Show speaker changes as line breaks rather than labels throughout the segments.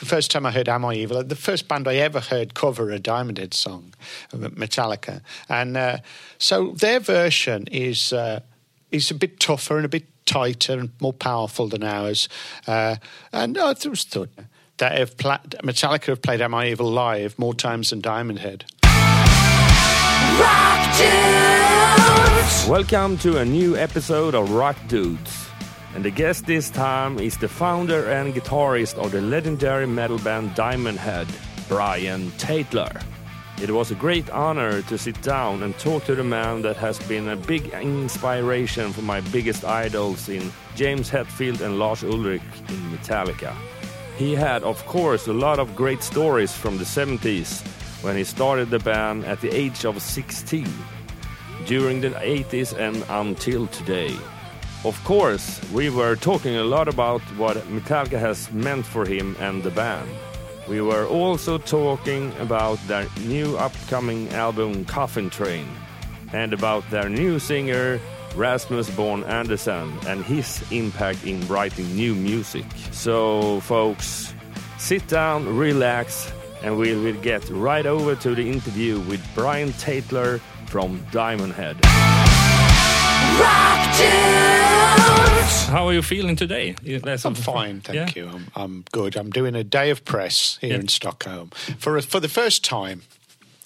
the first time I heard Am I Evil, the first band I ever heard cover a Diamond Head song, Metallica. And uh, so their version is, uh, is a bit tougher and a bit tighter and more powerful than ours. Uh, and I was thought that if pla- Metallica have played Am I Evil live more times than Diamond Head.
Welcome to a new episode of Rock Dudes. And the guest this time is the founder and guitarist of the legendary metal band Diamond Head, Brian Tatler. It was a great honor to sit down and talk to the man that has been a big inspiration for my biggest idols in James Hetfield and Lars Ulrich in Metallica. He had, of course, a lot of great stories from the 70s when he started the band at the age of 16, during the 80s and until today. Of course, we were talking a lot about what Metallica has meant for him and the band. We were also talking about their new upcoming album Coffin Train and about their new singer Rasmus Bom Andersen and his impact in writing new music. So, folks, sit down, relax, and we will get right over to the interview with Brian Tatler from Diamond Head. How are you feeling today?
I'm fine, thank
Yeah?
you. I'm, I'm good. I'm doing a day of press here
Yeah.
in Stockholm for for the first time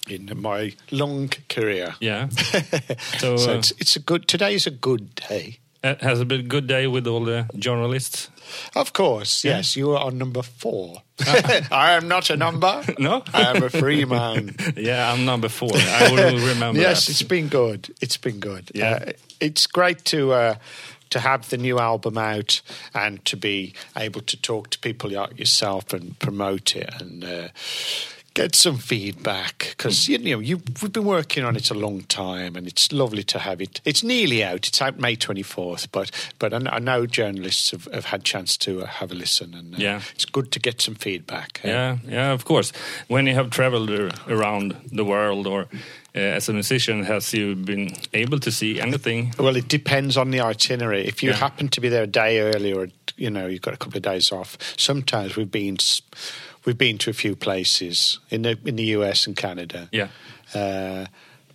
in my long career.
Yeah. So,
So
uh,
it's, it's a good. Today's a good day.
Uh, has it been a good day with all the journalists?
Of course,
Yeah.
yes. You are on number four. I am not a number.
No?
I am a free man.
Yeah, I'm number four. I will remember
yes,
that.
it's been good. It's been good.
Yeah.
Uh, it's great to uh, to have the new album out and to be able to talk to people like yourself and promote it and uh, get some feedback because you know you we've been working on it a long time and it's lovely to have it. It's nearly out. It's out May twenty fourth, but but I, I know journalists have, have had chance to uh, have a listen and uh,
Yeah.
it's good to get some feedback. Uh,
Yeah, yeah, of course. When you have traveled around the world, or uh, as a musician, has you been able to see anything?
Well, it depends on the itinerary. If you
Yeah.
happen to be there a day early, or you know you've got a couple of days off, sometimes we've been we've been to a few places in the in the US and Canada.
Yeah.
Uh,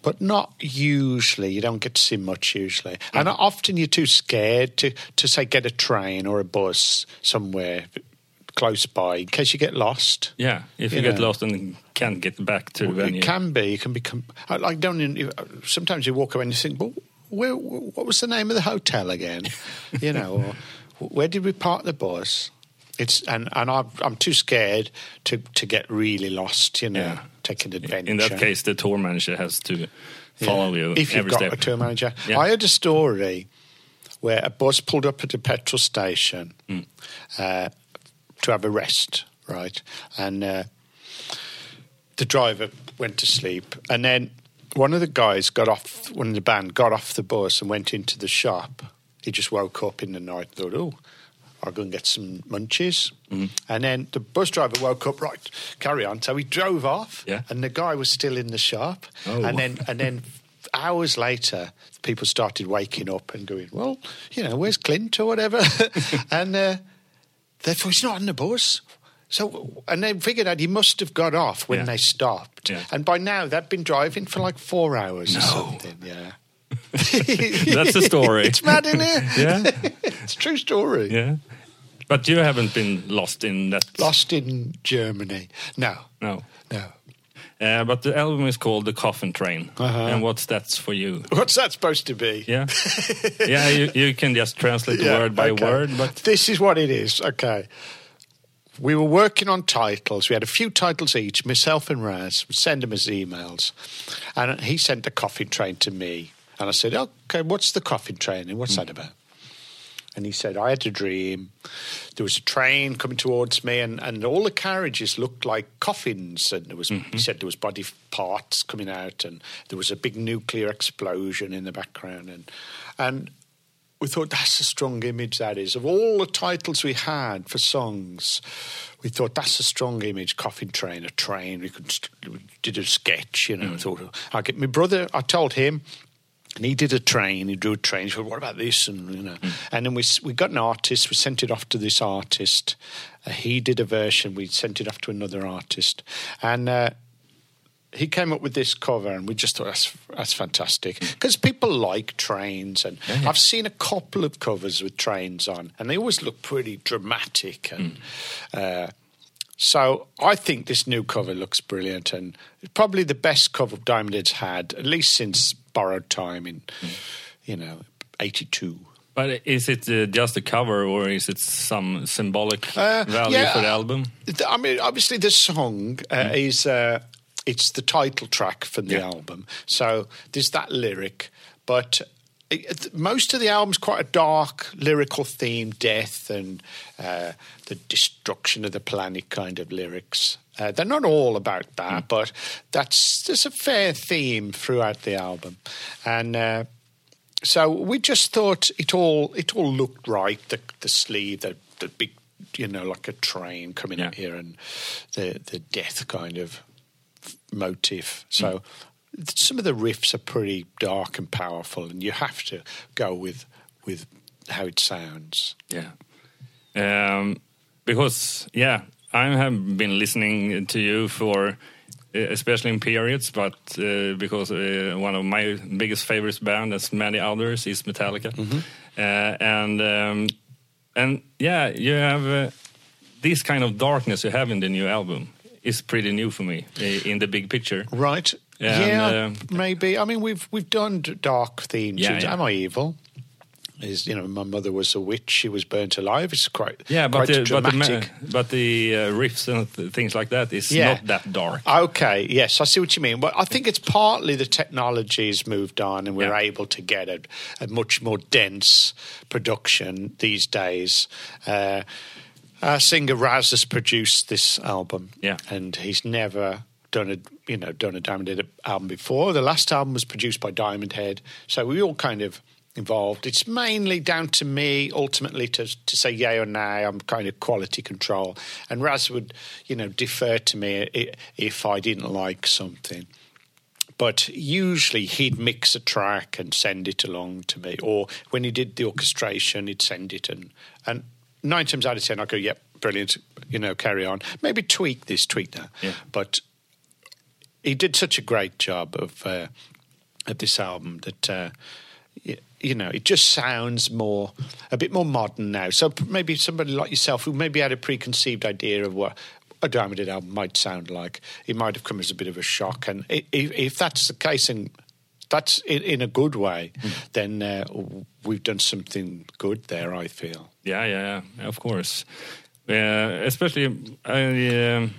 but not usually. You don't get to see much usually, and often you're too scared to to say get a train or a bus somewhere close by in case you get lost.
Yeah, if you,
You
get
know.
lost and can't get back to the venue.
It can be. You can become. I I don't. even- Sometimes you walk away and you think, "Well, where, what was the name of the hotel again?" you know, or where did we park the bus? It's and and I'm, I'm too scared to to get really lost. You know,
Yeah.
take an adventure.
In that case, the tour manager has to follow you
if you've got
step.
a tour manager.
Yeah.
I heard a story where a bus pulled up at a petrol station
Hmm.
uh, to have a rest, right? And uh, the driver went to sleep, and then one of the guys got off. One of the band got off the bus and went into the shop. He just woke up in the night, and thought, "Oh." I'll go and get some munchies.
Mm-hmm.
And then the bus driver woke up, right, carry on. So he drove off,
Yeah.
and the guy was still in the shop.
Oh.
And then and then hours later, people started waking up and going, "Well, you know, where's Clint or whatever?" and uh, they thought he's not on the bus. So and they figured out he must have got off when
Yeah.
they stopped.
Yeah.
And by now they'd been driving for like four hours or
No.
something. Yeah.
That's the story.
it's mad, isn't it?
Yeah,
it's a true story.
yeah. But you haven't been lost in that.
Lost in Germany. No,
No.
no.
Uh, but the album is called The Coffin Train.
Uh-huh.
And what's that for you?
What's that supposed to be?
Yeah. yeah, you, you can just translate
Yeah,
word by
okay.
word, but
this is what it is. Okay. We were working on titles. We had a few titles each. Myself and Raz would send him his emails, and he sent The coffin train to me. And I said, "Okay, what's the coffin train? And what's that about?" And he said, "I had a dream. There was a train coming towards me, and, and all the carriages looked like coffins. And there was, he mm-hmm. said, there was body parts coming out, and there was a big nuclear explosion in the background, and and." we thought that's a strong image that is of all the titles we had for songs we thought that's a strong image coffin train a train we could we did a sketch you know mm. thought i'll get my brother i told him And he did a train. He drew a train. He said, "What about this?" And you know, and then we we got an artist. We sent it off to this artist. Uh, he did a version. We sent it off to another artist, and uh, he came up with this cover, and we just thought that's that's fantastic because people like trains, and I've seen a couple of covers with trains on, and they always look pretty dramatic and. Uh, so I think this new cover looks brilliant, and probably the best cover Diamond Head's had, at least since Borrowed Time in, you know, '82.
But is it uh, just a cover, or is it some symbolic
Uh,
value
yeah,
for the album?
I mean, obviously, the song uh, is uh, it's the title track from the
Yeah.
album, so there's that lyric. But it, most of the album's quite a dark lyrical theme, death and uh, the destruction of the planet kind of lyrics. Uh, they're not all about that, but that's there's a fair theme throughout the album, and. Uh, so we just thought it all it all looked right. The the sleeve, the the big, you know, like a train coming
Yeah.
out here, and the the death kind of motif. So th- some of the riffs are pretty dark and powerful, and you have to go with with how it sounds.
Yeah. Um, because yeah, I have been listening to you for, uh, especially in periods, but uh, because uh, one of my biggest favorites band, as many others, is Metallica, uh, and um, and yeah, you have uh, this kind of darkness you have in the new album is pretty new for me uh, in the big picture.
Right?
And,
yeah,
um,
maybe. I mean, we've we've done dark themes.
Yeah, yeah.
Am I evil? Is you know, my mother was a witch. She was burnt alive. It's quite
Yeah, but
quite
the, but the,
dramatic.
but the uh, riffs and th- things like that is
Yeah.
not that dark.
Okay, yes, I see what you mean. But I think it's partly the technology has moved on and we're able to get a, a much more dense production these days. Uh, our singer Raz has produced this album,
Yeah.
and he's never done a you know done a Diamond Head album before. The last album was produced by Diamond Head, so we all kind of involved. It's mainly down to me ultimately to to say yay or nay. I'm kind of quality control, and Raz would you know defer to me if I didn't like something. But usually he'd mix a track and send it along to me, or when he did the orchestration, he'd send it and and nine times out of ten I'd go, yep, brilliant, you know, carry on. Maybe tweak this, tweak that.
Yeah.
But he did such a great job of uh, of this album that uh, you know it just sounds more a bit more modern now. So maybe somebody like yourself who maybe had a preconceived idea of what a Diamond album might sound like, it might have come as a bit of a shock. And if, if that's the case, and that's in, in a good way, then uh, we've done something good there. I feel.
Yeah, yeah, yeah, of course. Uh, especially, I, um,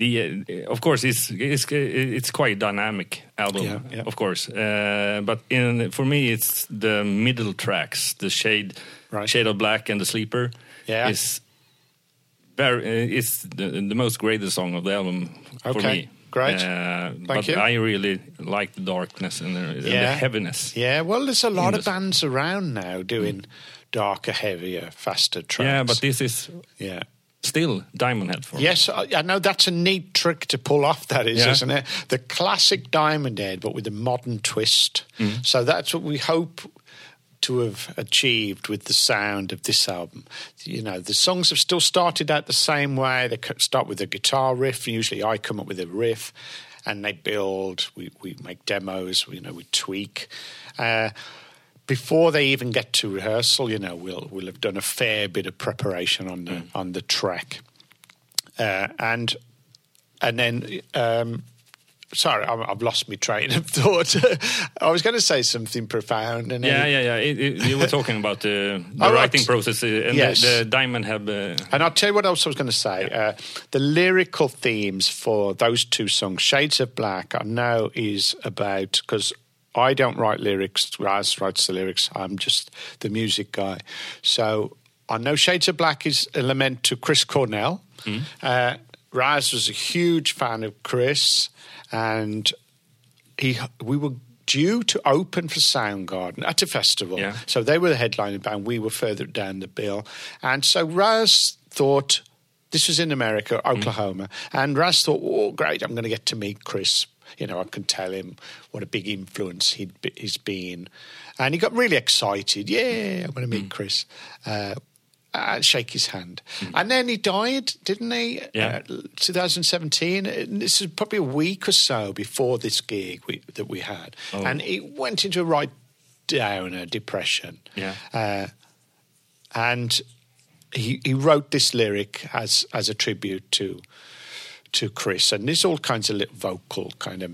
the uh, of course it's it's it's quite dynamic album,
Yeah, yeah.
of course. Uh, but in for me, it's the middle tracks, the shade,
Right.
shade of black, and the sleeper.
Yeah.
is very. Uh, it's the, the most greatest song of the album for me.
great.
Uh, but
you.
I really like the darkness and the, and the heaviness.
Yeah, well, there's a lot of bands around now doing darker, heavier, faster tracks.
Yeah, but this is
yeah.
Still Diamond Head for.
Yes, I, I know that's a neat trick to pull off. That is,
Yeah.
isn't it? The classic Diamond Head, but with a modern twist.
Mm.
So that's what we hope to have achieved with the sound of this album. You know, the songs have still started out the same way. They start with a guitar riff. Usually, I come up with a riff, and they build. We we make demos. You know, we tweak. Uh, before they even get to rehearsal, you know, we'll we'll have done a fair bit of preparation on the on the track, uh, and and then. Um, Sorry, I'm- I've lost my train of thought. I was going to say something profound, and
Yeah, yeah, yeah. It, it, you were talking about the, the
right.
writing process uh, and
Yes.
the, the Diamond Head. Uh,
And I'll tell you what else I was going to say. Uh, the lyrical themes for those two songs, Shades of Black, I know is about because I don't write lyrics. Raz writes the lyrics. I'm just the music guy. So I know Shades of Black is a lament to Chris Cornell. Uh, Raz was a huge fan of Chris, and he we were due to open for Soundgarden at a festival.
Yeah.
So they were the headlining band. We were further down the bill. And so Raz thought, this was in America, Oklahoma. And Raz thought, oh, great, I'm going to get to meet Chris. You know, I can tell him what a big influence he'd be, he's been, and he got really excited. Yeah, I'm going to meet Chris. Uh, uh, shake his hand, and then he died, didn't he?
Yeah.
Uh, 2017. This is probably a week or so before this gig we, that we had,
Oh.
and he went into a right downer, depression.
Yeah.
Uh, and he he wrote this lyric as as a tribute to to Chris, and there's all kinds of little vocal kind of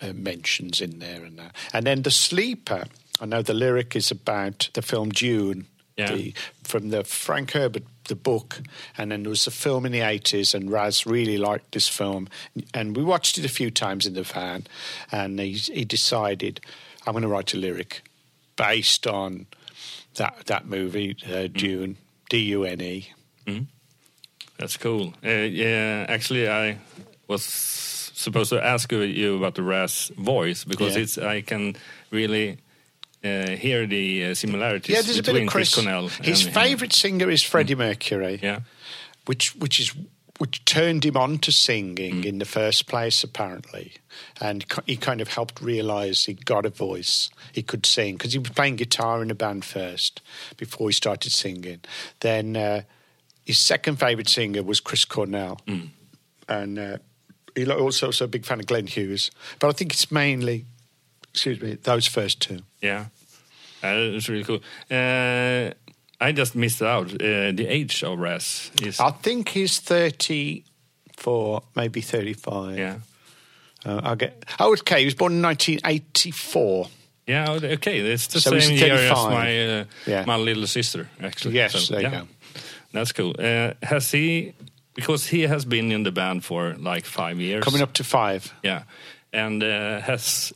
uh, mentions in there and that. And then the sleeper. I know the lyric is about the film Dune,
Yeah.
the, from the Frank Herbert the book, and then there was a film in the eighties, and Raz really liked this film, and we watched it a few times in the van, and he, he decided I'm going to write a lyric based on that that movie uh, Dune, D U N E.
That's cool. Uh, yeah, actually, I was supposed to ask you- about the Raz voice because
Yeah.
it's I can really uh, hear the uh, similarities
Yeah, there's a bit
between
of Chris.
Cornell.
His favourite singer is Freddie Mercury.
Yeah,
which which is which turned him on to singing
Mm.
in the first place, apparently, and he kind of helped realise he got a voice, he could sing because he was playing guitar in a band first before he started singing. Then uh, his second favourite singer was Chris Cornell,
Mm.
and uh, he also was a big fan of Glenn Hughes. But I think it's mainly, excuse me, those first two.
yeah, uh, it's really cool. Uh, I just missed out uh, the age of Raz. Is
I think he's thirty-four, maybe thirty-five.
yeah,
Uh, I'll get. Oh, okay. He was born in 1984.
yeah. Okay, it's the
So
same year as my uh,
Yeah.
my little sister. Actually,
Yes, there you
yeah.
go.
That's cool. Uh, has he? Because he has been in the band for like five years.
Coming up to five.
Yeah, and uh, has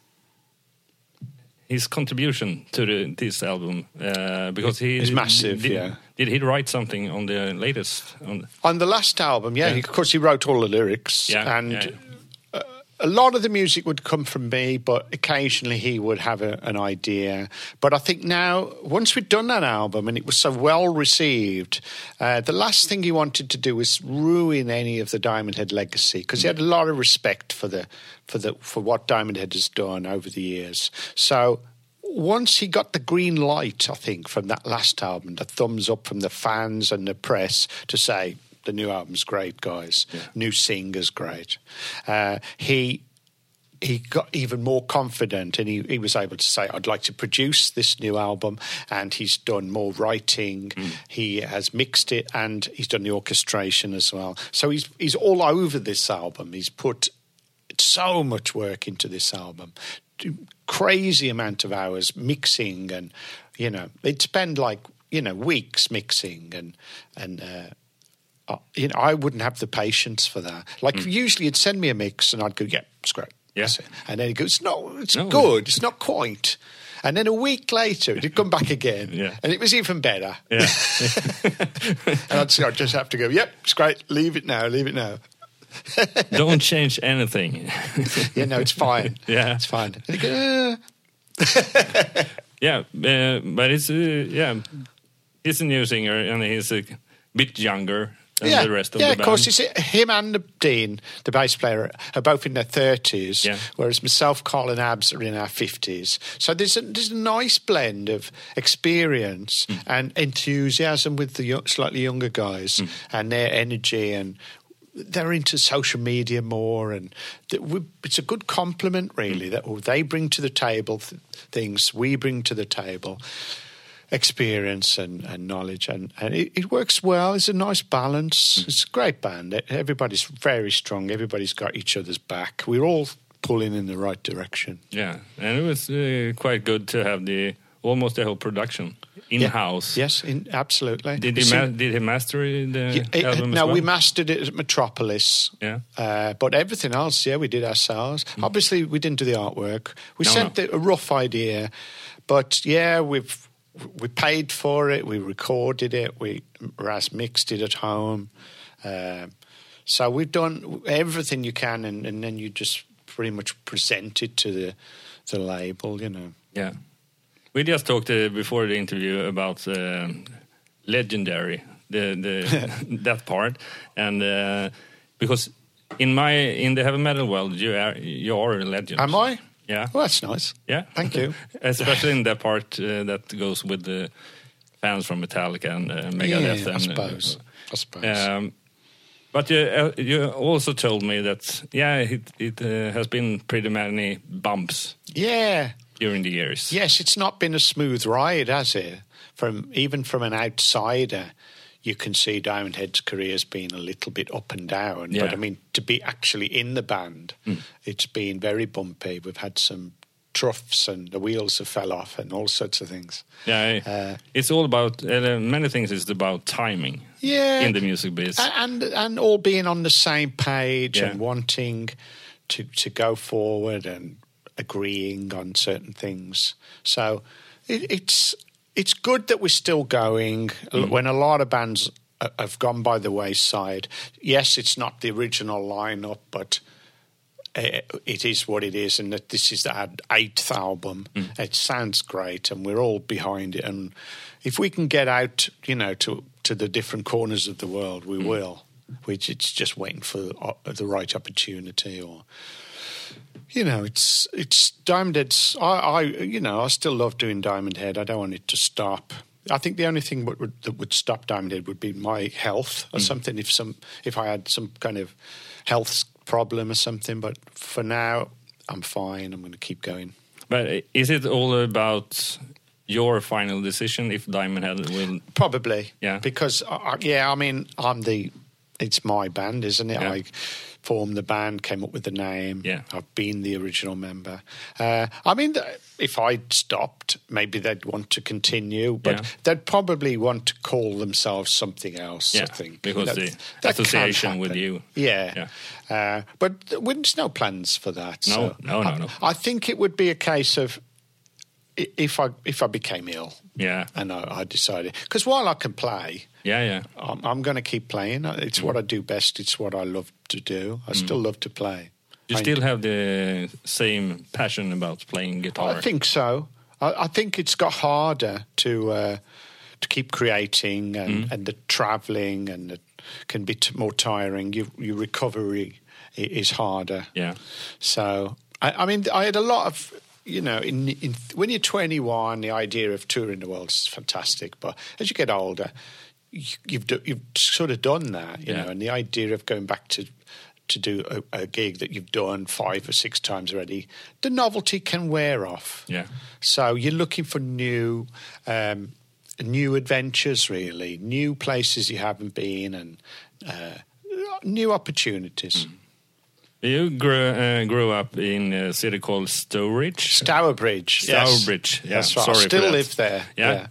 his contribution to the, this album uh, because he
Is massive,
Did,
yeah.
did he write something on the latest? On
On the last album, yeah,
Yeah.
he- of course, he wrote all the lyrics.
Yeah,
and
yeah,
a lot of the music would come from me, but occasionally he would have a, an idea. But I think now, once we'd done that album and it was so well received, uh, the last thing he wanted to do was ruin any of the Diamond Head legacy because he had a lot of respect for the for the for what Diamond Head has done over the years. So once he got the green light, I think, from that last album, the thumbs up from the fans and the press to say the new album's great, guys. New singer's great. Uh, he he got even more confident and he, he was able to say, I'd like to produce this new album. And he's done more writing. He has mixed it and he's done the orchestration as well. So he's, he's all over this album. He's put so much work into this album. Crazy amount of hours mixing and, you know, they'd spend like, you know, weeks mixing and, and, uh, you know, I wouldn't have the patience for that. Like usually, you'd send me a mix, and I'd go, "Yeah, it's great."
Yeah.
And then he goes, "No, it's
No.
good. It's not quite." And then a week later, it'd come back again,
Yeah.
and it was even better.
yeah,
And I'd, say, I'd just have to go, "Yep, it's great. Leave it now. Leave it now."
don't change anything.
Yeah, no, it's fine.
Yeah.
it's fine. And go, "Uh,
yeah, uh, but it's uh, yeah, he's a new singer and he's a bit younger than
yeah,
the rest of
yeah,
the
of
band.
course. It's him and the Dean, the bass player, are both in their thirties,
Yeah.
whereas myself, Karl, and Abs are in our fifties. So there's a, there's a nice blend of experience
Hmm.
and enthusiasm with the slightly younger guys
Hmm.
and their energy and. They're into social media more, and it's a good compliment, really.
Hmm.
That they bring to the table th- things we bring to the table, experience and, and knowledge, and, and it, it works well. It's a nice balance. It's a great band. Everybody's very strong. Everybody's got each other's back. We're all pulling in the right direction.
yeah, and it was uh, quite good to have the almost the whole production in house.
Yes, in, absolutely.
Did he
So-
did he master the
Yeah, it-
album? as
no,
well?
we mastered it at Metropolis.
Yeah.
Uh, but everything else, yeah, we did ourselves. Obviously, we didn't do the artwork. We
Mm. No,
sent
no.
The, a rough idea, but yeah, we've we paid for it. We recorded it. We Raz mixed it at home. Um so we've done everything you can, and, and then you just pretty much present it to the the label. You know.
Yeah. We just talked uh, before the interview about uh, legendary, the the that part, and uh, because in my in the heavy metal world, you are you are a legend.
Am I?
Yeah.
Well, that's nice.
Yeah.
Thank you.
Especially in the part uh, that goes with the fans from Metallica and uh, Megadeth.
yeah, I
and,
suppose.
Uh,
I suppose.
um, but you, uh, you also told me that yeah, it, it uh, has been pretty many bumps
yeah.
during the years.
Yes, it's not been a smooth ride, has it? From even from an outsider, you can see Diamond Head's career has been a little bit up and down.
Yeah.
But I mean, to be actually in the band, it's been very bumpy. We've had some troughs and the wheels have fell off and all sorts of things.
Yeah,
Uh,
it's all about uh, many things. It's about timing
Yeah,
in the music biz.
A- and and all being on the same page
Yeah.
and wanting to to go forward and agreeing on certain things. So it, it's it's good that we're still going when a lot of bands have gone by the wayside. Yes, it's not the original lineup, but. uh, It is what it is, and that this is our eighth album. It sounds great, and we're all behind it. And if we can get out, you know, to to the different corners of the world, we will. Which it's just waiting for uh, the right opportunity, or you know, it's it's Diamond Head's. I, I you know, I still love doing Diamond Head. I don't want it to stop. I think the only thing would, would, that would stop Diamond Head would be my health or something. If some if I had some kind of health problem or something, but for now I'm fine. I'm going to keep going.
But is it all about your final decision if Diamond Head will?
Probably,
Yeah.
Because uh, yeah, I mean, I'm the. It's my band, isn't it?
Yeah.
I formed the band, came up with the name.
Yeah.
I've been the original member. Uh, I mean, if I'd stopped, maybe they'd want to continue, but
Yeah.
they'd probably want to call themselves something else.
Yeah,
I think
because
That-
the
that
association with you.
Yeah. Uh, but th- there's no plans for that.
No,
so
no, no,
I,
no.
I think it would be a case of if I if I became ill
Yeah,
and I, I decided because while I can play,
yeah, yeah.
I'm, I'm going to keep playing. It's what I do best. It's what I love to do. I still love to play.
You
I-
still have the same passion about playing guitar.
I think so. I, I think it's got harder to uh, to keep creating and, and the travelling and it can be t- more tiring. You, your recovery is harder.
Yeah,
So I, I mean, I had a lot of. You know, in, in, when you're 21, the idea of touring the world is fantastic. But as you get older, you, you've do, you've sort of done that, you
Yeah.
know. And the idea of going back to to do a, a gig that you've done five or six times already, the novelty can wear off.
yeah.
So you're looking for new, um, new adventures, really, new places you haven't been, and uh, new opportunities.
Mm. You grew, uh, grew up in a city called Stowridge.
Stourbridge, yes.
Stourbridge, yeah.
That's right.
Sorry
I still live there.
Yeah.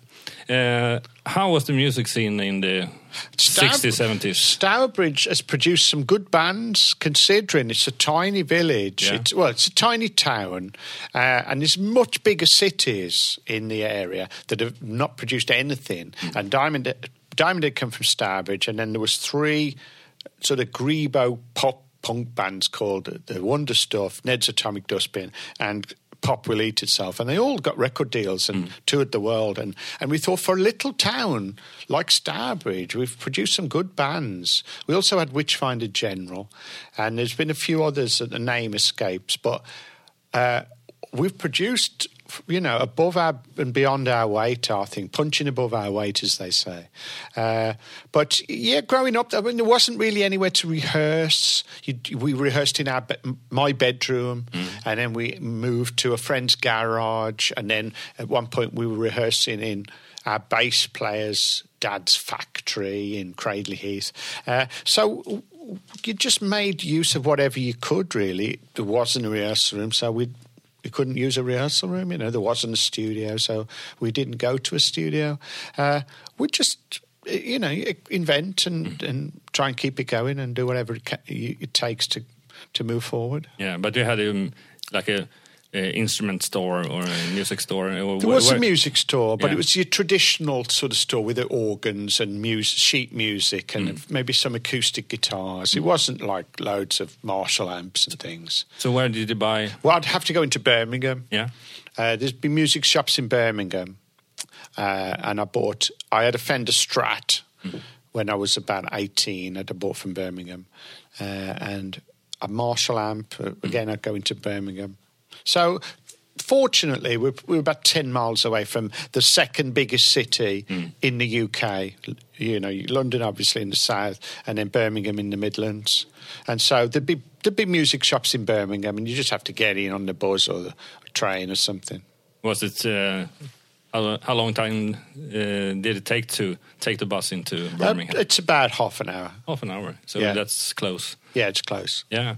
Uh, how was the music scene in the 60s, 70s?
Stourbridge has produced some good bands, considering it's a tiny village.
Yeah.
It's, well, it's a tiny town, uh, and there's much bigger cities in the area that have not produced anything.
Hmm.
And Diamond, Diamond had come from Stourbridge, and then there was three sort of grebo pop punk bands called the Wonder Stuff, Ned's Atomic Dustbin, and Pop Will Eat Itself, and they all got record deals and toured the world. And, and we thought for a little town like Stourbridge, we've produced some good bands. We also had Witchfinder General, and there's been a few others that the name escapes, but uh, we've produced, you know, above our and beyond our weight, I think, punching above our weight, as they say. Uh, but yeah, growing up, I mean, there wasn't really anywhere to rehearse. You, we rehearsed in our my bedroom, and then we moved to a friend's garage, and then at one point we were rehearsing in our bass player's dad's factory in Cradley Heath. Uh, so you just made use of whatever you could. Really, there wasn't a rehearsal room, so we we couldn't use a rehearsal room. You know, there wasn't a studio, so we didn't go to a studio. Uh, we just you know invent and and try and keep it going and do whatever it, ca- it takes to to move forward.
Yeah, but you had um, like a, a instrument store or a music store. Or
There was a music store, but
Yeah.
it was your traditional sort of store with the organs and mus- sheet music and
Mm.
maybe some acoustic guitars. It wasn't like loads of Marshall amps and things.
So where did you buy?
Well, I'd have to go into Birmingham.
Yeah,
Uh, there's been music shops in Birmingham, uh, and I bought. I had a Fender Strat, when I was about 18 that I bought from Birmingham. Uh, and a Marshall amp, uh, again, I'd go into Birmingham. So fortunately, we're, we're about 10 miles away from the second biggest city in the UK. You know, London, obviously, in the south, and then Birmingham in the Midlands. And so there'd be, there'd be music shops in Birmingham, and you just have to get in on the bus or the train or something.
Was it uh, how, how long time uh, did it take to take the bus into
Uh,
Birmingham?
it's about half an hour.
Half an hour, so
Yeah.
that's close.
Yeah, it's close.
Yeah,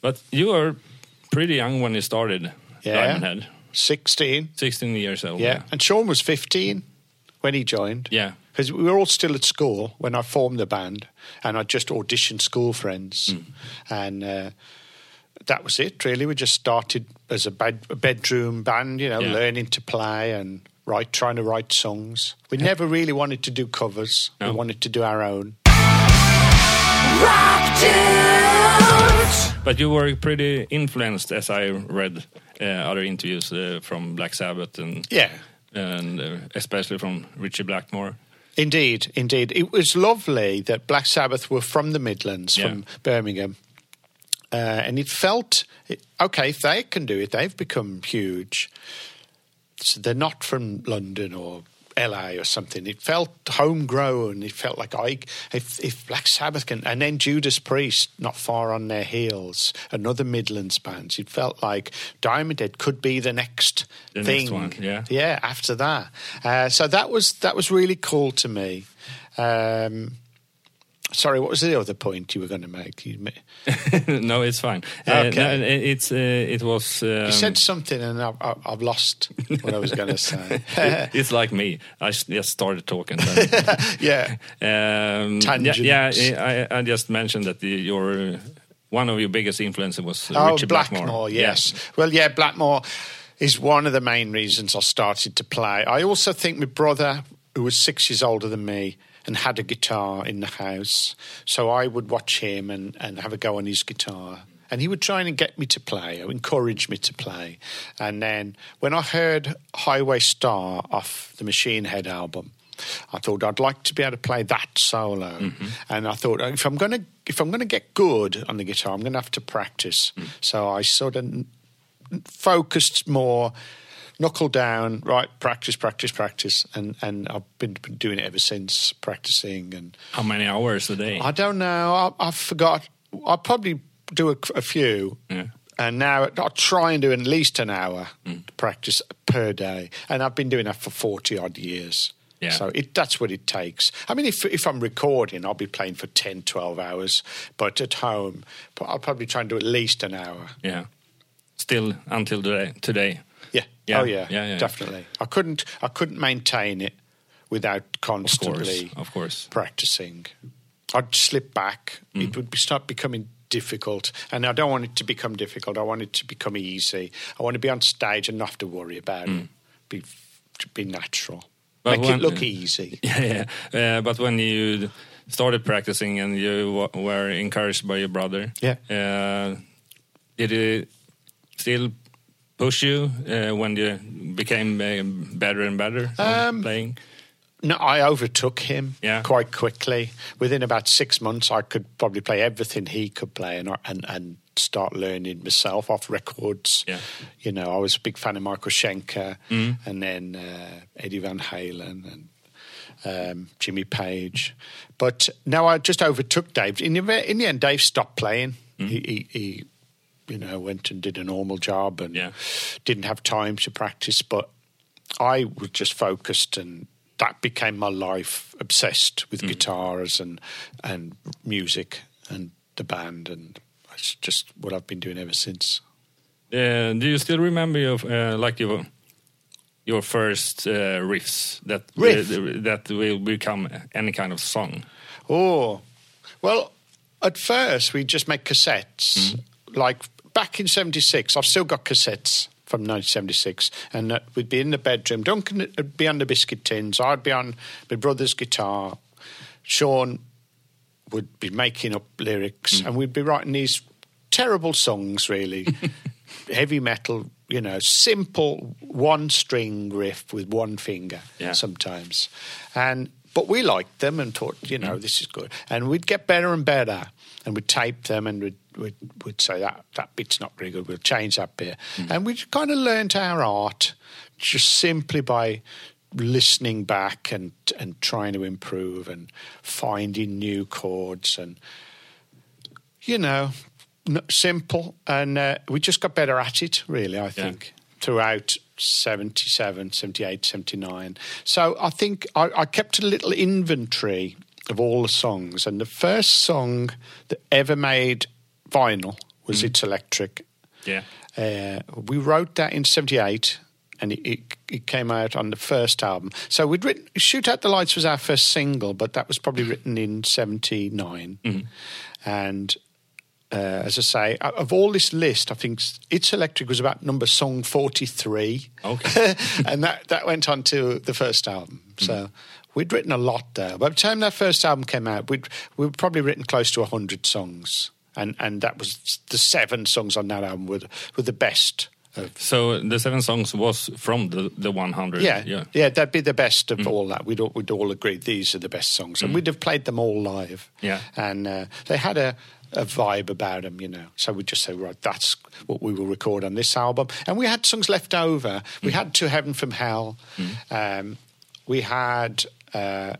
but you were pretty young when he started
Yeah.
Diamond Head,
16.
16 years old.
Yeah. And Sean was 15 when he joined.
yeah,
Because we were all still at school when I formed the band, and I just auditioned school friends. And uh, that was it, really. We just started as a, bed, a bedroom band, you know,
Yeah.
learning to play and write, trying to write songs. We never really wanted to do covers,
No.
we wanted to do our own.
But you were pretty influenced, as I read uh, other interviews uh, from Black Sabbath and
Yeah.
and uh, especially from Ritchie Blackmore.
Indeed, indeed. It was lovely that Black Sabbath were from the Midlands,
Yeah.
from Birmingham. Uh, and it felt, okay, if they can do it, they've become huge. So they're not from London or LA or something. It felt homegrown. It felt like I, if, if Black Sabbath can, and then Judas Priest not far on their heels, another Midlands band. It felt like Diamond Head could be the next
The next
thing.
one, yeah.
yeah. After that, uh, so that was that was really cool to me. Um, sorry, what was the other point you were going to make?
No, it's fine. Uh,
Okay.
no, it's uh, it was. Um,
you said something, and I, I, I've lost what I was going to say.
it's like me. I just started talking.
yeah.
um,
Tangents.
Yeah, yeah I, I just mentioned that the, your one of your biggest influences was uh,
Oh,
Ritchie
Blackmore,
Blackmore.
yes. Well, yeah, Blackmore is one of the main reasons I started to play. I also think my brother, who was six years older than me, and had a guitar in the house, so I would watch him and, and have a go on his guitar. And he would try and get me to play, or encourage me to play. And then when I heard Highway Star off the Machine Head album, I thought I'd like to be able to play that solo, mm-hmm. and I thought if I'm going to if I'm going to get good on the guitar, I'm going to have to practice. Mm. So I sort of focused more, knuckle down, right, practice, practice, practice, and and I've been, been doing it ever since, practicing. And
How many hours a day?
I don't know, I, I forgot. I'll probably do a, a few.
Yeah.
And now I try and do at least an hour mm. practice per day, and I've been doing that for forty odd years.
Yeah.
So it, that's what it takes. I mean, if if I'm recording, I'll be playing for 10, 12 hours, but at home, I'll probably try and do at least an hour.
Yeah. Still until today. Today.
Yeah.
Yeah.
Oh yeah.
Yeah, yeah.
Definitely. I couldn't. I couldn't maintain it without constantly,
Of course. Of course.
practicing. I'd slip back.
Mm.
It would be, start becoming difficult, and I don't want it to become difficult. I want it to become easy. I want to be on stage and not have to worry about it. Be be natural.
Mm. But
Make
when-
it look easy.
Yeah, yeah. Uh, but when you started practicing and you were encouraged by your brother,
Yeah.
uh, did it still push you uh, when you became uh, better and better
Um,
playing?
No, I overtook him
Yeah.
quite quickly. Within about six months, I could probably play everything he could play, and and, and start learning myself off records.
Yeah.
You know, I was a big fan of Michael Schenker, and then uh, Eddie Van Halen and um, Jimmy Page. But now I just overtook Dave. In the, in the end, Dave stopped playing. He, he, he, you know, went and did a normal job and
Yeah.
didn't have time to practice. But I was just focused, and that became my life. Obsessed with guitars and and music and the band, and it's just what I've been doing ever since.
Uh, do you still remember your uh, like your your first uh, riffs that
Riff?
that will become any kind of song?
Oh, well, at first we just make cassettes. Like back in '76, I've still got cassettes from 1976, and uh, we'd be in the bedroom. Duncan uh, would be on the biscuit tins. I'd be on my brother's guitar. Sean would be making up lyrics, mm. and we'd be writing these terrible songs, really. Heavy metal, you know, simple one string riff with one finger
Yeah.
sometimes. And but we liked them and thought, you know, mm. this is good. And we'd get better and better, and we'd tape them and we'd we'd, we'd say that that bit's not very good. We'll change that bit, and we kind of learnt our art just simply by listening back and and trying to improve and finding new chords and you know simple. And uh, we just got better at it really i think throughout 77 78 79 so i think I, I kept a little inventory of all the songs and the first song that ever made vinyl was it's electric
Yeah.
uh, we wrote that in 78 and it, it, it came out on the first album. So we'd written Shoot Out the Lights was our first single, but that was probably written in 79. And uh, as I say, of all this list, I think It's Electric was about number song 43.
Okay.
and that, that went on to the first album. So we'd written a lot there. By the time that first album came out, we'd, we'd probably written close to 100 songs. And, and that was the seven songs on that album were, the- were the best. Of,
So uh, the seven songs was from the the 100.
yeah,
yeah.
yeah, that'd be the best of mm. all that. We'd all, we'd all agree these are the best songs, and mm. we'd have played them all live.
Yeah.
and uh, they had a, a vibe about them, you know. So we'd just say, right, that's what we will record on this album, and we had songs left over. We mm. had "To Heaven from Hell," um, we had. Uh,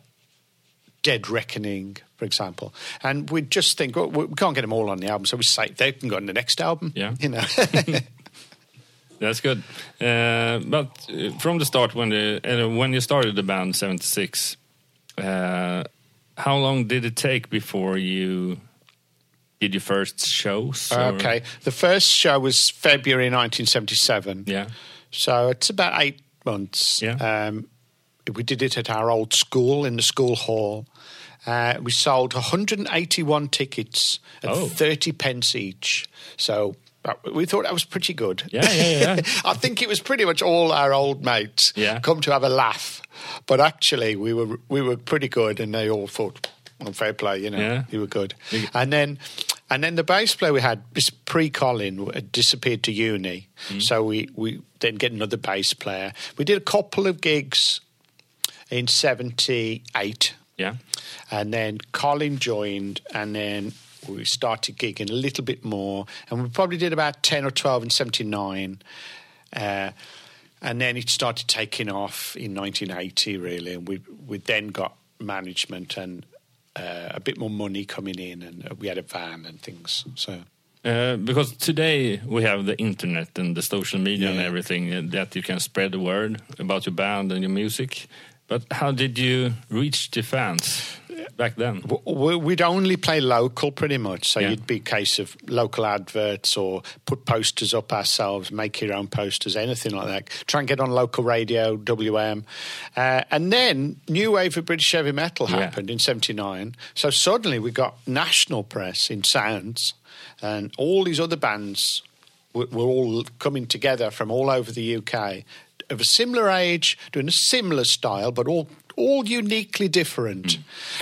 Dead Reckoning, for example, and we'd just think, well, we can't get them all on the album, so we say they can go on the next album.
Yeah.
you know.
That's good. Uh, but uh, from the start, when the uh, when you started the band '76, uh, how long did it take before you did your first shows? or-
Okay. The first show was February 1977.
Yeah.
So it's about eight months.
Yeah.
Um, we did it at our old school in the school hall. Uh, we sold 181 tickets at
Oh.
30 pence each. So we thought that was pretty good.
Yeah, yeah, yeah.
I think it was pretty much all our old mates
Yeah.
come to have a laugh. But actually, we were we were pretty good, and they all thought, well, fair play, you know,
Yeah.
you were good. And then, and then the bass player we had, this pre-Colin, disappeared to uni.
Mm.
So we we then get another bass player. We did a couple of gigs in '78,
Yeah.
and then Colin joined, and then we started gigging a little bit more, and we probably did about ten or twelve in '79. Uh, and then it started taking off in 1980, really, and we we then got management and uh, a bit more money coming in, and uh, we had a van and things. So
Uh, because today we have the internet and the social media and everything uh, that you can spread the word about your band and your music. But how did you reach the fans back then?
We'd only play local pretty much. So
Yeah.
you'd be a case of local adverts or put posters up ourselves, make your own posters, anything like that. Try and get on local radio, WM. Uh, and then New Wave of British Heavy Metal
Yeah.
happened in 79. So suddenly we got national press in Sounds and all these other bands were all coming together from all over the UK of a similar age, doing a similar style, but all all uniquely different.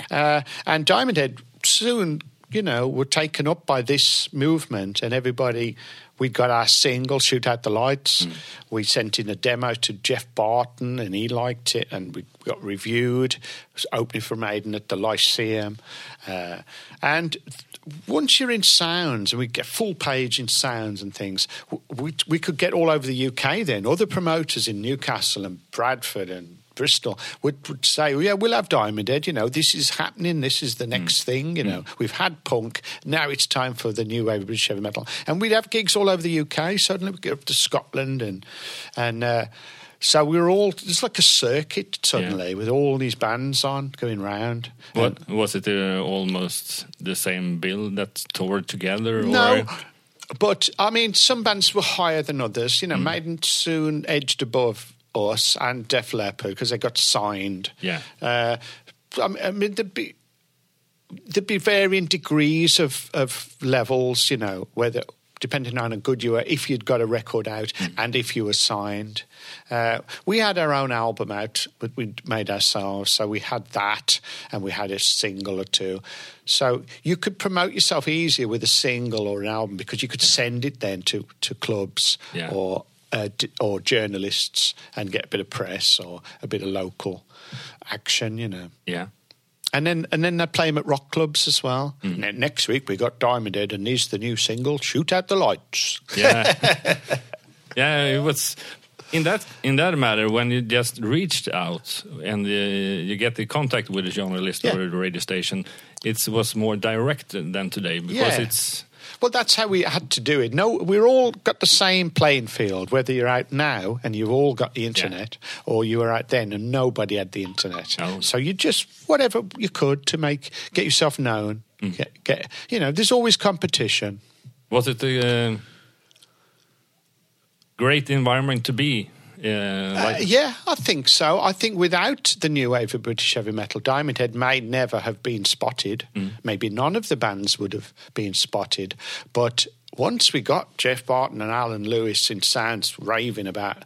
Uh, and Diamond Head soon, you know, were taken up by this movement, and everybody. We got our single, Shoot Out the Lights. We sent in a demo to Geoff Barton, and he liked it, and we got reviewed. It was opening for Maiden at the Lyceum. Uh, and once you're in sounds and we get full page in sounds and things, w- we, we could get all over the UK then. Other promoters in Newcastle and Bradford and Bristol would, would say, well, yeah, we'll have Diamond Head. You know, this is happening. This is the next thing. You know, we've had punk. Now it's time for the new wave of British heavy metal. And we'd have gigs all over the UK. Suddenly we'd get up to Scotland and, and, uh, so we were all, it's like a circuit suddenly with all these bands on going round.
What was it? Uh, almost the same bill that toured together?
No,
Or?
but I mean, some bands were higher than others. You know,
Mm.
Maiden soon edged above us and Def Leppard because they got signed.
Yeah.
Uh, I mean, there'd be there'd be varying degrees of of levels. You know, whether depending on how good you were, if you'd got a record out,
Mm.
and if you were signed. Uh, we had our own album out, but we'd made ourselves, so we had that, and we had a single or two. So you could promote yourself easier with a single or an album because you could send it then to to clubs
Yeah.
or uh, d- or journalists and get a bit of press or a bit of local action, you know.
Yeah.
And then and then they play them at rock clubs as well.
Mm.
Next week we got Diamond Head, and here's the new single, "Shoot Out the Lights."
Yeah. yeah, it was in that in that matter when you just reached out and uh, you get the contact with the journalist
Yeah.
or the radio station, it was more direct than today because
Yeah.
it's
Well, that's how we had to do it. No, we're all got the same playing field. Whether you're out now and you've all got the internet, or you were out then and nobody had the internet.
Oh.
So you just whatever you could to make get yourself known.
Mm.
Get, get you know, there's always competition.
was it a uh, great environment to be. Uh,
Uh, yeah, I think so. I think without the new wave of British heavy metal, Diamond Head may never have been spotted. Maybe none of the bands would have been spotted. But once we got Geoff Barton and Alan Lewis in sounds raving about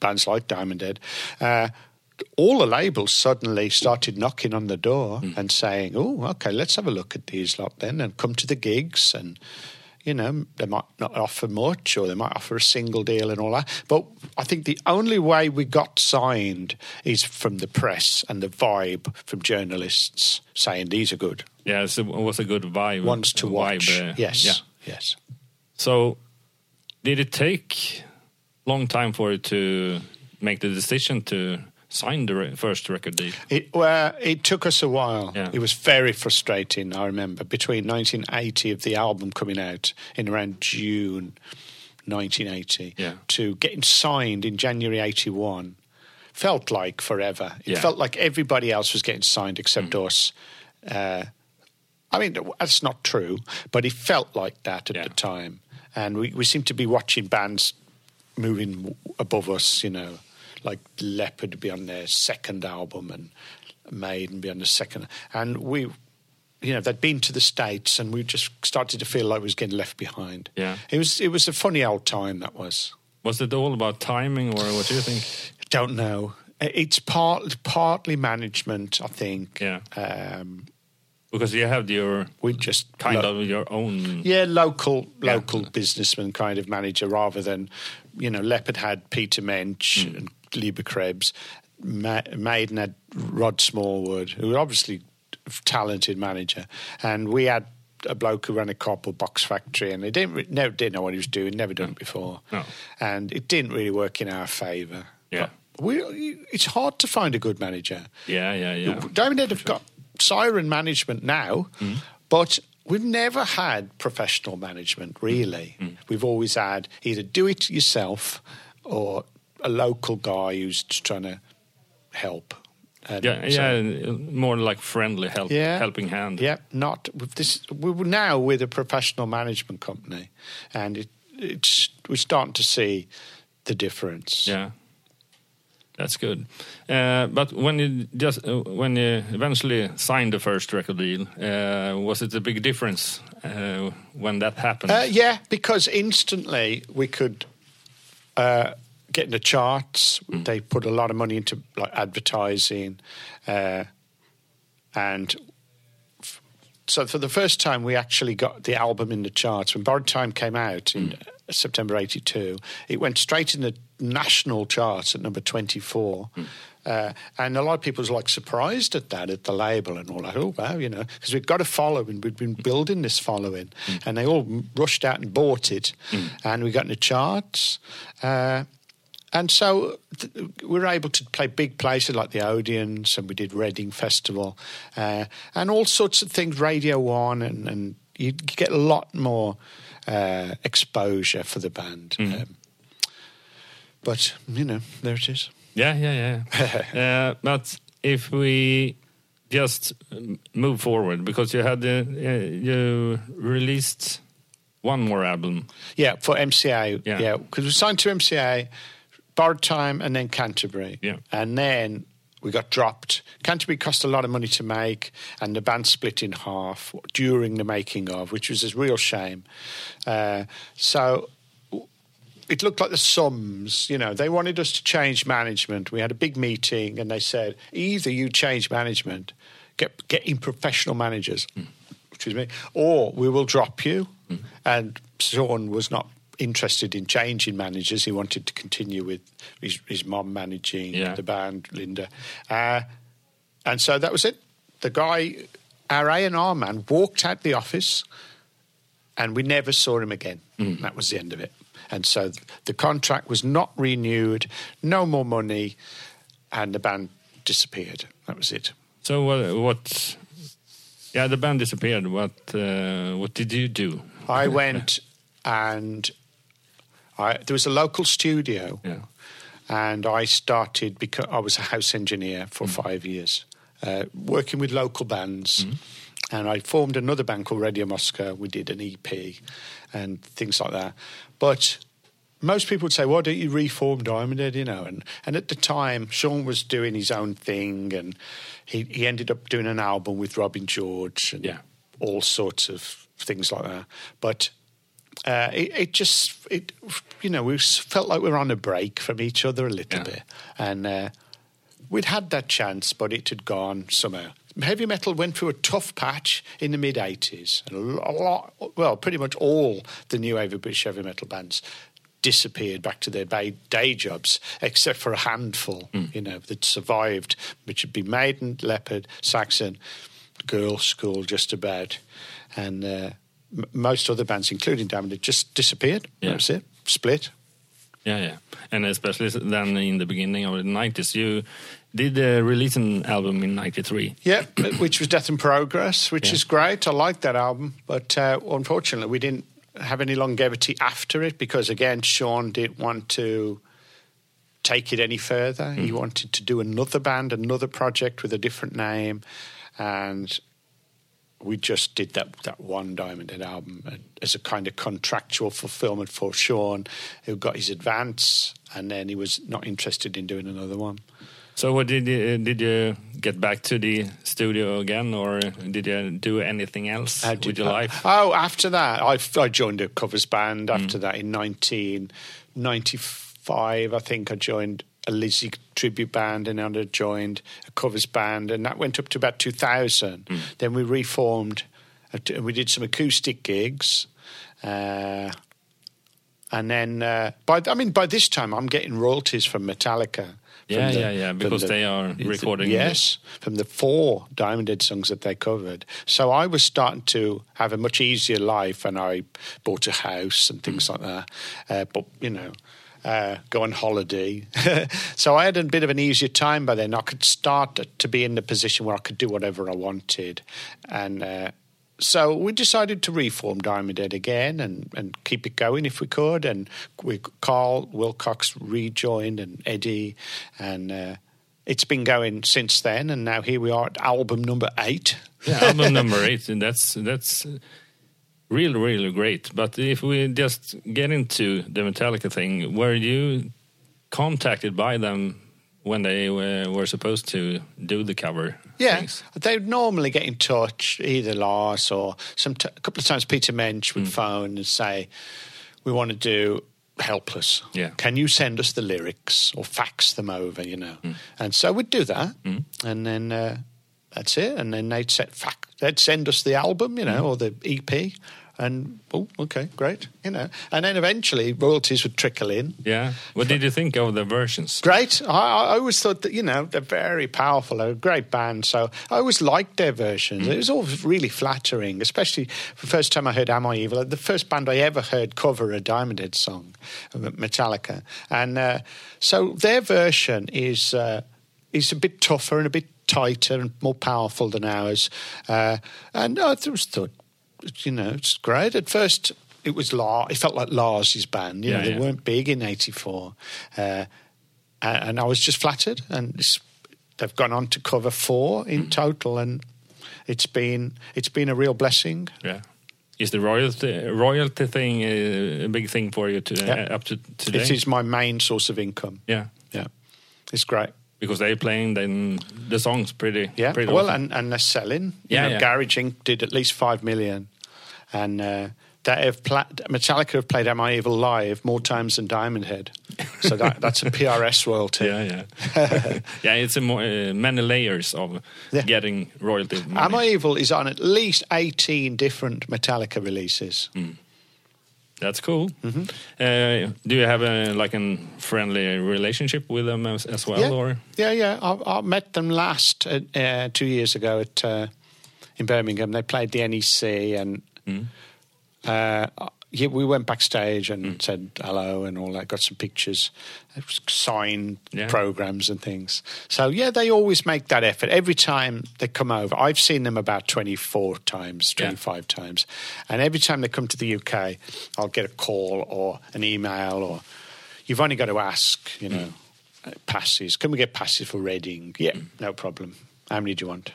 bands like Diamond Head, uh, all the labels suddenly started knocking on the door and saying, "Oh, okay, let's have a look at these lot then, and come to the gigs." And you know, they might not offer much, or they might offer a single deal and all that. But I think the only way we got signed is from the press and the vibe from journalists saying these are good
yeah, so it was a good vibe.
ones to
vibe,
watch.
uh,
yes,
Yeah.
yes.
So, did it take long time for you to make the decision to sign the first record deal?
It, well, it took us a while.
Yeah.
It was very frustrating, I remember, between 1980 of the album coming out in around June 1980
Yeah.
to getting signed in January 81. Felt like forever. It
Yeah. Mm.
felt like everybody else was getting signed except us. Uh, I mean, that's not true, but it felt like that at the time. And we, we seemed to be watching bands moving above us, you know, like Leppard be on their second album and Maiden be on the second. And we, you know, they'd been to the States and we just started to feel like we was getting left behind.
Yeah.
It was, it was a funny old time, that was.
Was it all about timing, or what do you think?
Don't know. It's part, partly management, I think.
Yeah.
Um,
Because you have your
we just
kind
lo-
of your own.
Yeah, local
Yeah.
local businessman kind of manager rather than, you know, Leppard had Peter Mensch
Hmm.
and Leber-Krebs. Ma- Maiden had Rod Smallwood, who was obviously a talented manager, and we had a bloke who ran a copper box factory, and he didn't re- never didn't know what he was doing, never done it before,
No.
and it didn't really work in our favour.
Yeah.
But we, it's hard to find a good manager.
Yeah, yeah, yeah.
Diamond Head have got siren management now,
Mm.
but we've never had professional management, really.
Mm.
We've always had either do it yourself or a local guy who's just trying to help. And
Yeah,
so-
yeah, more like friendly help,
Yeah.
helping hand.
Yeah, not with this. We're now with a professional management company, and it, it's we're starting to see the difference.
Yeah, that's good. Uh, but when you just uh, when you eventually signed the first record deal, uh, was it a big difference uh, when that happened?
Uh, yeah, because instantly we could get in the charts. They put a lot of money into like advertising, uh, and f- so for the first time we actually got the album in the charts. When Borrowed Time came out in September '82, it went straight in the national charts at number 24. Uh, and a lot of people was like surprised at that at the label and all that. Oh wow, you know, because we've got a following. We've been building this following, and they all rushed out and bought it, and we got in the charts. Uh, and so th- we were able to play big places like the Odeons, and we did Reading Festival, uh, and all sorts of things, Radio One, and, and you get a lot more uh, exposure for the band. Um, but you know, there it is.
Yeah, yeah, yeah. uh, but if we just um, move forward, because you had the, uh, you released one more album.
Yeah, for MCA.
Yeah.
Yeah, because we signed to MCA, Borrowed Time, and then Canterbury.
Yeah.
And then we got dropped. Canterbury cost a lot of money to make, and the band split in half during the making of, which was a real shame. Uh, so it looked like the sums, you know, they wanted us to change management. We had a big meeting and they said, either you change management, get, get in professional managers, which is me, or we will drop you. And Sean was not interested in changing managers. He wanted to continue with his, his mom managing
Yeah.
the band, Linda. Uh, and so that was it. The guy, our A&R man, walked out the office and we never saw him again. That was the end of it. And so th- the contract was not renewed, no more money, and the band disappeared. That was it.
So what? what yeah, the band disappeared. What? Uh, what did you do?
I went and I, there was a local studio,
Yeah.
and I started because I was a house engineer for five years, uh, working with local bands. And I formed another band called Radio Moscow. We did an EP and things like that. But most people would say, "Why don't you reform Diamond Head?" You know, and and at the time, Sean was doing his own thing, and he he ended up doing an album with Robin George and
Yeah.
all sorts of things like that. But uh, it, it just, it, you know, we felt like we were on a break from each other a little
Yeah.
bit, and uh, we'd had that chance, but it had gone somehow. Heavy metal went through a tough patch in the mid '80s, and a lot, well, pretty much all the new heavy British heavy metal bands disappeared back to their day jobs, except for a handful, you know, that survived, which would be Maiden, Leppard, Saxon, Girlschool, just about, and uh, m- most other bands, including Damned, just disappeared.
Yeah.
That was it. Split.
Yeah, yeah, and especially then in the beginning of the nineties, you did uh, release an album in '93.
Yeah, which was Death and Progress, which
Yeah.
is great. I like that album, but uh, unfortunately, we didn't have any longevity after it because, again, Sean didn't want to take it any further. He wanted to do another band, another project with a different name, and we just did that that one Diamond Head album uh, as a kind of contractual fulfillment for Sean, who got his advance, and then he was not interested in doing another one.
So, what did you, did you get back to the studio again, or did you do anything else
How
with your life?
Oh, after that, I, I joined a covers band. After that, in 1995, I think I joined a Lizzie tribute band, and then I joined a covers band, and that went up to about 2000. Then we reformed. uh, t- We did some acoustic gigs. Uh, and then, uh, by I mean, by this time, I'm getting royalties from Metallica. from
Yeah,
the-
yeah, yeah, because
the-
they are recording
Yes, from the four Diamond Head songs that they covered. So I was starting to have a much easier life, and I bought a house and things like that. Uh, but you know. Uh, go on holiday. so I had a bit of an easier time by then. I could start to be in the position where I could do whatever I wanted. And uh, so we decided to reform Diamond Head again and, and keep it going if we could. And we, Karl Wilcox rejoined and Eddie, and uh, it's been going since then. And now here we are at album number eight.
Yeah, album number eight. and That's that's really really great. But if we just get into the Metallica thing, were you contacted by them when they were, were supposed to do the cover?
Yeah,
things?
they would normally get in touch, either Lars or some a couple of times Peter Mensch would mm. phone and say, "We want to do Helpless.
Yeah.
can you send us the lyrics or fax them over? You know." Mm. And so we'd do that, mm. and then uh, that's it. And then they'd set they'd send us the album, you know, or the EP. And oh, okay, great, you know. And then eventually royalties would trickle in.
Yeah. What did you think of the versions?
Great. I, I always thought that, you know, they're very powerful. They're a great band. So I always liked their versions. It was all really flattering, especially the first time I heard Am I Evil? The first band I ever heard cover a Diamond Head song, Metallica. And uh, so their version is, uh, is a bit tougher and a bit tighter and more powerful than ours. Uh, and I just thought, you know, it's great. At first, it was La. It felt like Lars's band. You
Yeah,
know, they
yeah.
weren't big in '84, uh, and I was just flattered. And it's, they've gone on to cover four
Mm.
in total, and it's been it's been a real blessing.
Yeah. Is the royalty royalty thing a big thing for you to,
Yeah.
uh, up to today?
It is my main source of income.
Yeah.
Yeah, it's great.
Because they're playing then the songs pretty.
Yeah,
Pretty
well,
often.
and, and they're selling. You know,
yeah.
Garage Inc. did at least five million, and uh, they have pla- Metallica have played "Am I Evil" live more times than Diamond Head, so that, that's a PRS royalty.
Yeah, yeah, yeah. It's a more, uh, many layers of
Yeah.
getting royalty. Money.
Am I Evil is on at least 18 different Metallica releases.
That's cool.
Mm-hmm.
Uh, do you have a like a friendly relationship with them as, as well,
yeah,
or
yeah, yeah. I, I met them last uh, uh, two years ago at uh, in Birmingham. They played the NEC, and
Mm.
uh, yeah, we went backstage and said hello and all that. Got some pictures, was signed
Yeah.
programs and things. So yeah, they always make that effort every time they come over. I've seen them about twenty four times,
Yeah.
twenty five times, and every time they come to the UK, I'll get a call or an email or you've only got to ask, you know,
Mm.
uh, passes. Can we get passes for Reading? Yeah, no problem. How many do you want?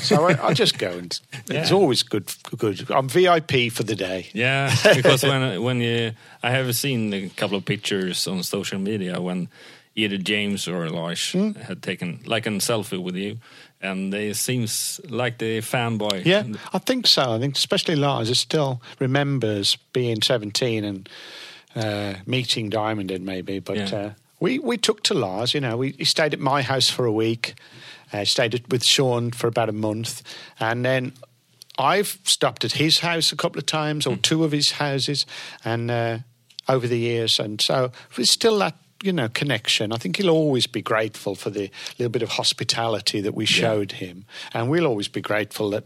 So I, I just go and it's always good. Good. I'm VIP for the day.
Yeah, because when when you, I have seen a couple of pictures on social media when either James or Lars
Hmm.
had taken like a selfie with you, and they seems like the fanboy.
Yeah, I think so. I think especially Lars is still remembers being 17 and uh, meeting Diamond in maybe. But
Yeah.
uh, we, we took to Lars, you know, we, he stayed at my house for a week, uh, stayed with Sean for about a month. And then I've stopped at his house a couple of times or two of his houses and uh, over the years. And so there's still that. You know, connection. I think he'll always be grateful for the little bit of hospitality that we showed him, and we'll always be grateful that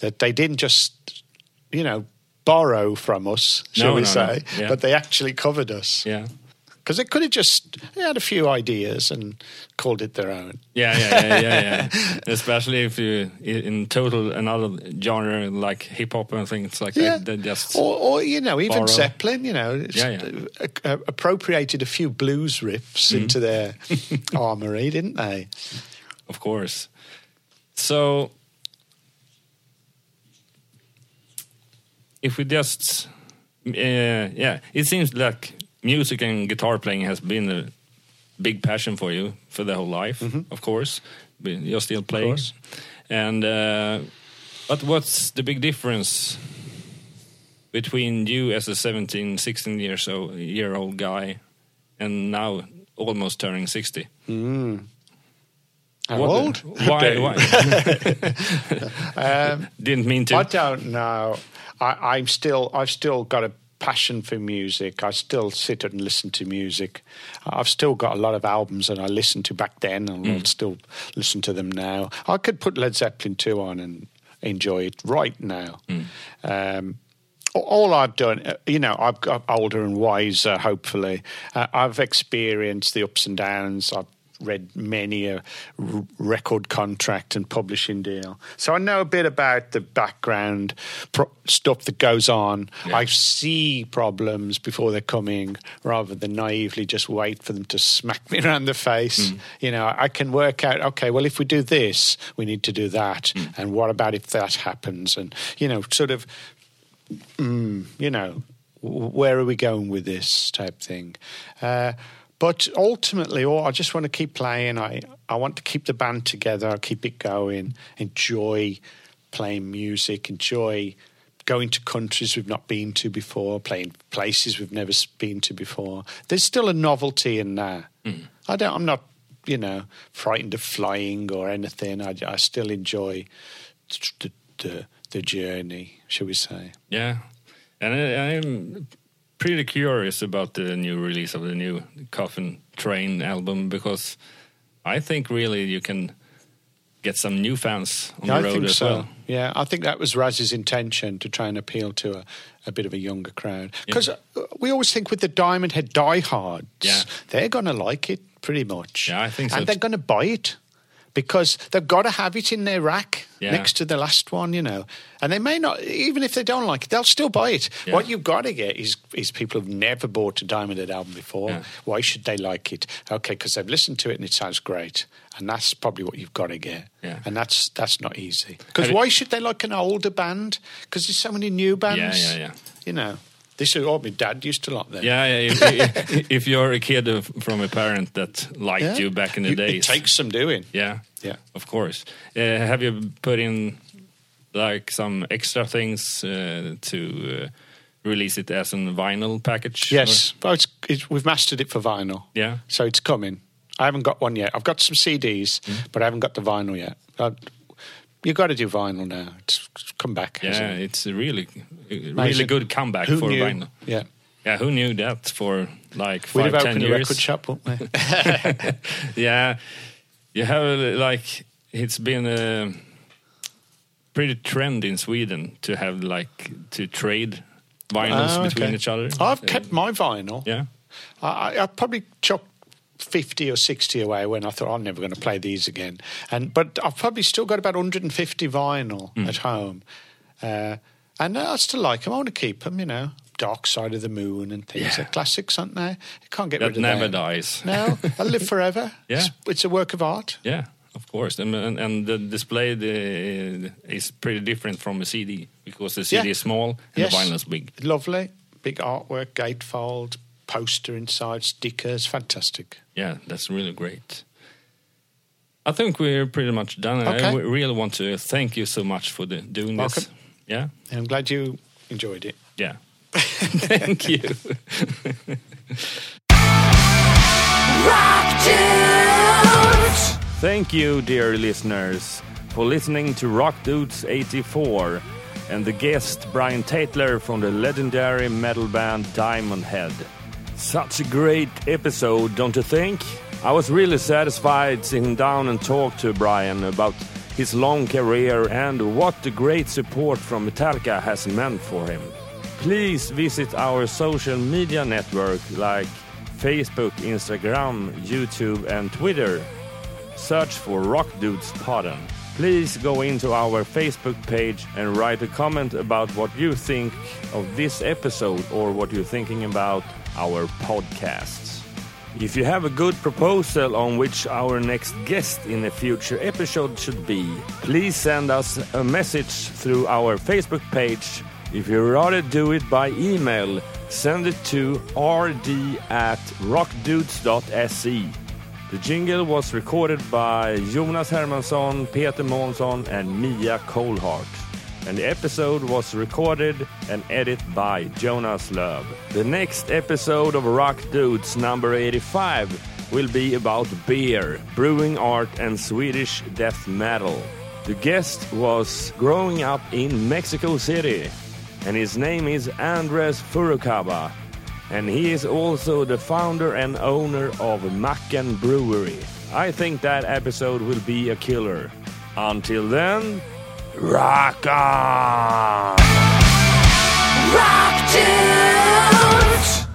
that they didn't just, you know, borrow from us, shall
No,
we
no, no.
say,
Yeah.
but they actually covered us.
yeah,
Because they could have just they had a few ideas and called it their own.
yeah, yeah, yeah, yeah, yeah. Especially if you in total another genre like hip hop and things like
Yeah.
that. They just
Or, or you know, even
Borrow.
Zeppelin, you know,
Yeah, yeah.
appropriated a few blues riffs
Mm.
into their armory, didn't they?
of course. So, if we just, uh, yeah, it seems like music and guitar playing has been a big passion for you for the whole life, mm-hmm. of course. But You're still playing.
course.
And, uh, but what's the big difference between you as a 17, 16 years old, year old guy and now almost turning 60? Mm.
How
What-
old?
Why?
Okay.
why? Um, Didn't mean to.
I don't know. I, I'm still. I've still got a passion for music. I still sit and listen to music. I've still got a lot of albums that I listened to back then, and I'll still listen to them now. I could put Led Zeppelin two on and enjoy it right now. Um, all I've done, uh, you know, I've got older and wiser. Hopefully, uh, I've experienced the ups and downs. I've read many a r- record contract and publishing deal, so I know a bit about the background pro- stuff that goes on.
Yeah.
I see problems before they're coming, rather than naively just wait for them to smack me around the face. You know, I can work out. Okay, well, if we do this, we need to do that, and what about if that happens? And you know, sort of mm, you know, where are we going with this type thing? Uh, but ultimately, all I just want to keep playing. I, I want to keep the band together, I keep it going, enjoy playing music, enjoy going to countries we've not been to before, playing places we've never been to before. There's still a novelty in that. Hmm. I don't. I'm not, you know, frightened of flying or anything. I, I still enjoy the, the the journey, shall we say?
Yeah, and I, I'm pretty curious about the new release of the new Coffin Train album because I think really you can get some new fans on
I
the road
think
as
so.
well.
Yeah, I think that was Raz's intention to try and appeal to a, a bit of a younger crowd. Because uh, we always think with the Diamond Head diehards,
Yeah.
they're going to like it pretty much.
Yeah, I think so
And they're going to buy it because they've got to have it in their rack
Yeah.
next to the last one, you know. And they may not, even if they don't like it, they'll still buy it.
Yeah.
What you've got to get is, is people who've never bought a Diamond Head album before.
Yeah.
Why should they like it? Okay, because they've listened to it and it sounds great. And that's probably what you've got to get.
Yeah.
And that's that's not easy. Because why should they like an older band? Because there's so many new bands.
Yeah, yeah, yeah.
You know, this is what my dad used to like them.
Yeah, yeah. If, if you're a kid of, from a parent that liked
Yeah.
you back in the
You-
days,
It takes some doing.
yeah,
Yeah.
of course. Uh, have you put in like some extra things uh, to uh, release it as a vinyl package?
Yes, well, it's, it's, we've mastered it for vinyl.
Yeah.
So it's coming. I haven't got one yet. I've got some CDs,
Mm.
but I haven't got the vinyl yet. I, You've got to do vinyl now. It's it's come back.
Yeah,
it?
it's a really, really
Amazing.
good comeback
Who
for
knew?
vinyl.
Yeah.
Yeah, who knew that for like
We'd
five,
have
ten
opened a record shop, wouldn't we?
Yeah, you have uh, like it's been a pretty trend in Sweden to have like to trade vinyls
Oh,
between each other.
I've
Uh,
kept my vinyl.
yeah,
I, I- probably chucked 50 or 60 away when I thought I'm never going to play these again. And But I've probably still got about 150 vinyl
Hmm.
at home. Uh, and I still like them. I want to keep them, you know. Dark Side of the Moon and things.
Yeah.
They're classics, aren't they? You can't get
that
rid of it.
never
them.
dies.
No, i'll live forever.
Yeah.
It's, it's a work of art.
Yeah, of course, and and, and the display the, is pretty different from a CD because the CD
Yeah.
is small and
Yes.
the vinyl is big.
Lovely. Big artwork, gatefold, poster inside, stickers. Fantastic.
Yeah, that's really great. I think we're pretty much done.
Okay.
I w- really want to thank you so much for the, doing this. Yeah,
I'm glad you enjoyed it.
yeah. thank you.
Rock Dudes!
Thank you, dear listeners, for listening to Rock Dudes 84 and the guest Brian Tatler from the legendary metal band Diamond Head. Such a great episode, don't you think? I was really satisfied sitting down and talk to Brian about his long career and what the great support from Metallica has meant for him. Please visit our social media network like Facebook, Instagram, YouTube, and Twitter search for Rock Dudes Podden. Please go into our Facebook page and write a comment about what you think of this episode or what you're thinking about our podcasts. If you have a good proposal on which our next guest in a future episode should be, please send us a message through our Facebook page. If you rather do it by email, send it to rd at rockdudes.se. The jingle was recorded by Jonas Hermansson, Peter Månsson, and Mia Colhart. And the episode was recorded and edited by Jonas Löv. The next episode of Rock Dudes number 85 will be about beer, brewing art, and Swedish death metal. The guest was growing up in Mexico City, and his name is Andres Furukawa and he is also the founder and owner of Macken Brewery. I think that episode will be a killer. Until then, Rock on! Rock tunes!